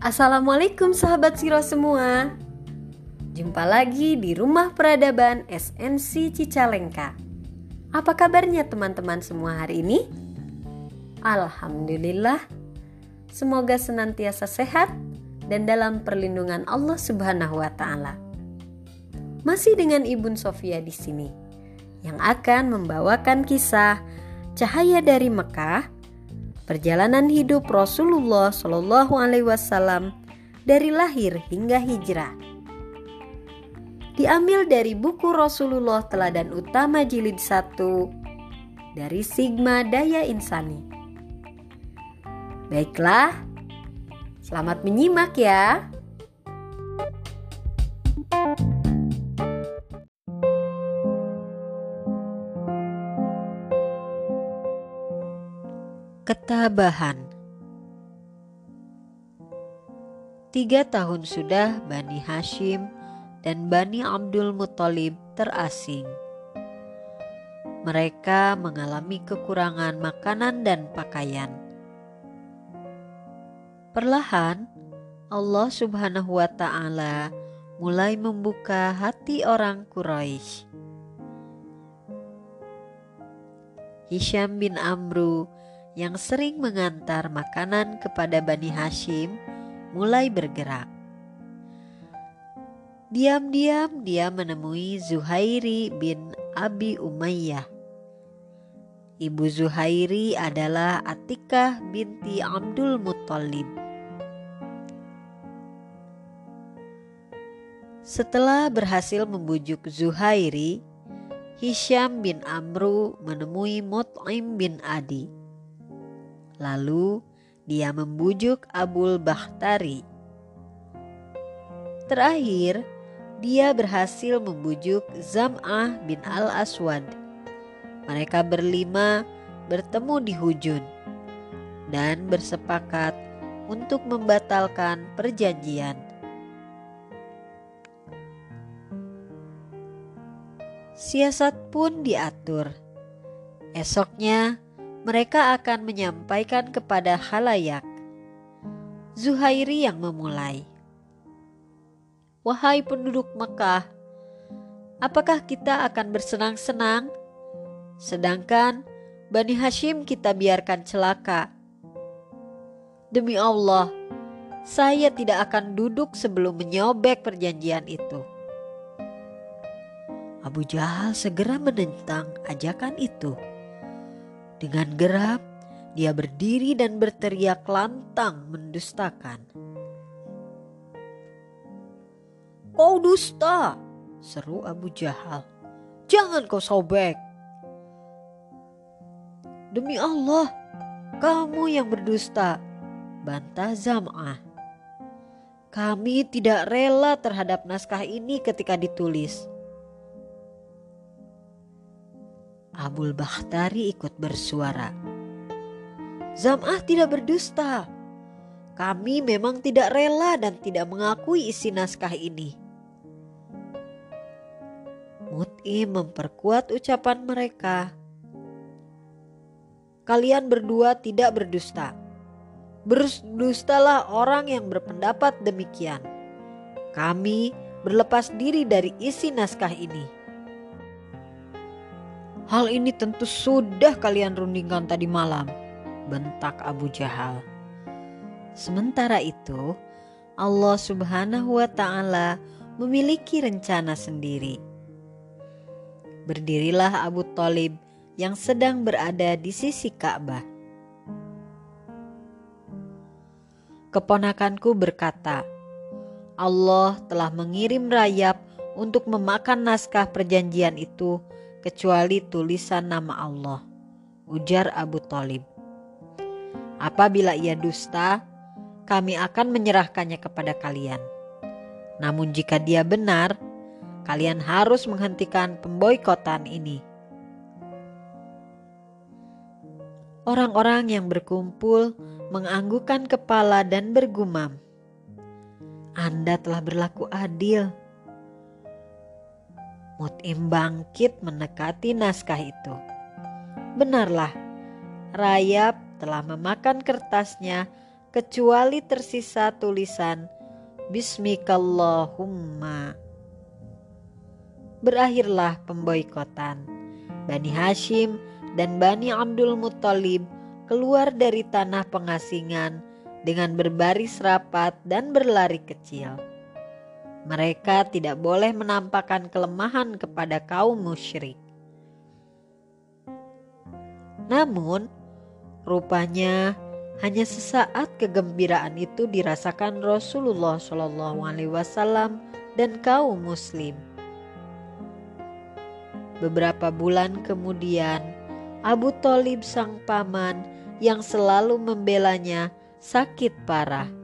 Assalamualaikum sahabat Siro semua Jumpa lagi di Rumah Peradaban SNC Cicalengka Apa kabarnya teman-teman semua hari ini? Alhamdulillah Semoga senantiasa sehat dan dalam perlindungan Allah Subhanahu wa taala. Masih dengan Ibu Sofia di sini yang akan membawakan kisah Cahaya dari Mekah perjalanan hidup Rasulullah Shallallahu Alaihi Wasallam dari lahir hingga hijrah. Diambil dari buku Rasulullah Teladan Utama Jilid 1 dari Sigma Daya Insani. Baiklah, selamat menyimak ya. Ketabahan Tiga tahun sudah Bani Hashim dan Bani Abdul Muthalib terasing. Mereka mengalami kekurangan makanan dan pakaian. Perlahan, Allah Subhanahu wa Ta'ala mulai membuka hati orang Quraisy. Hisham bin Amru yang sering mengantar makanan kepada Bani Hashim mulai bergerak. Diam-diam dia menemui Zuhairi bin Abi Umayyah. Ibu Zuhairi adalah Atikah binti Abdul Muttalib. Setelah berhasil membujuk Zuhairi, Hisham bin Amru menemui Mut'im bin Adi Lalu dia membujuk Abul Bakhtari. Terakhir, dia berhasil membujuk Zam'ah bin Al-Aswad. Mereka berlima bertemu di Hujun dan bersepakat untuk membatalkan perjanjian. Siasat pun diatur. Esoknya, mereka akan menyampaikan kepada halayak. Zuhairi yang memulai. Wahai penduduk Mekah, apakah kita akan bersenang-senang? Sedangkan Bani Hashim kita biarkan celaka. Demi Allah, saya tidak akan duduk sebelum menyobek perjanjian itu. Abu Jahal segera menentang ajakan itu. Dengan geram, dia berdiri dan berteriak lantang mendustakan. Kau dusta, seru Abu Jahal. Jangan kau sobek. Demi Allah, kamu yang berdusta, bantah Zam'ah. Kami tidak rela terhadap naskah ini ketika ditulis. Abul Bakhtari ikut bersuara. Zam'ah tidak berdusta. Kami memang tidak rela dan tidak mengakui isi naskah ini. Mut'im memperkuat ucapan mereka. Kalian berdua tidak berdusta. Berdustalah orang yang berpendapat demikian. Kami berlepas diri dari isi naskah ini. Hal ini tentu sudah kalian rundingkan tadi malam, bentak Abu Jahal. Sementara itu, Allah Subhanahu wa Ta'ala memiliki rencana sendiri. Berdirilah Abu Talib yang sedang berada di sisi Ka'bah. Keponakanku berkata, Allah telah mengirim rayap untuk memakan naskah perjanjian itu kecuali tulisan nama Allah, ujar Abu Talib. Apabila ia dusta, kami akan menyerahkannya kepada kalian. Namun jika dia benar, kalian harus menghentikan pemboikotan ini. Orang-orang yang berkumpul menganggukkan kepala dan bergumam, "Anda telah berlaku adil." Mut'im bangkit mendekati naskah itu. Benarlah, Rayap telah memakan kertasnya kecuali tersisa tulisan Bismikallahumma. Berakhirlah pemboikotan. Bani Hashim dan Bani Abdul Muttalib keluar dari tanah pengasingan dengan berbaris rapat dan berlari kecil. Mereka tidak boleh menampakkan kelemahan kepada kaum musyrik. Namun, rupanya hanya sesaat kegembiraan itu dirasakan Rasulullah Shallallahu Alaihi Wasallam dan kaum Muslim. Beberapa bulan kemudian, Abu Talib sang paman yang selalu membelanya sakit parah.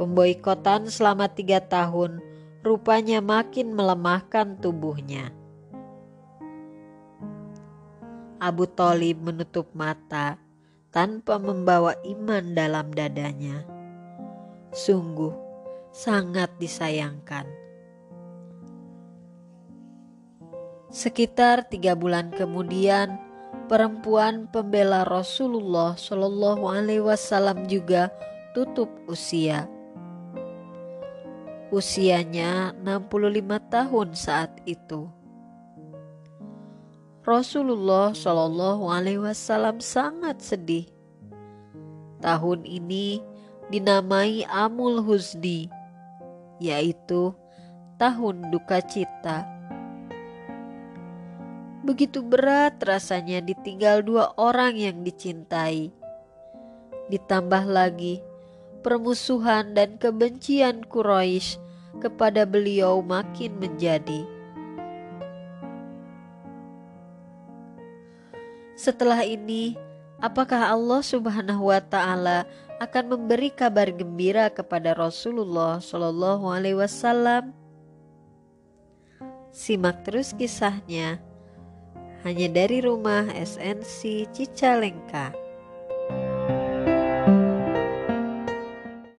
Pemboikotan selama tiga tahun rupanya makin melemahkan tubuhnya. Abu Talib menutup mata tanpa membawa iman dalam dadanya. Sungguh sangat disayangkan. Sekitar tiga bulan kemudian, perempuan pembela Rasulullah Shallallahu Alaihi Wasallam juga tutup usia. Usianya 65 tahun saat itu. Rasulullah Shallallahu Alaihi Wasallam sangat sedih. Tahun ini dinamai Amul Husdi, yaitu tahun duka cita. Begitu berat rasanya ditinggal dua orang yang dicintai. Ditambah lagi permusuhan dan kebencian Quraisy kepada beliau makin menjadi Setelah ini, apakah Allah Subhanahu wa taala akan memberi kabar gembira kepada Rasulullah Shallallahu alaihi wasallam? Simak terus kisahnya hanya dari rumah SNC Cicalengka.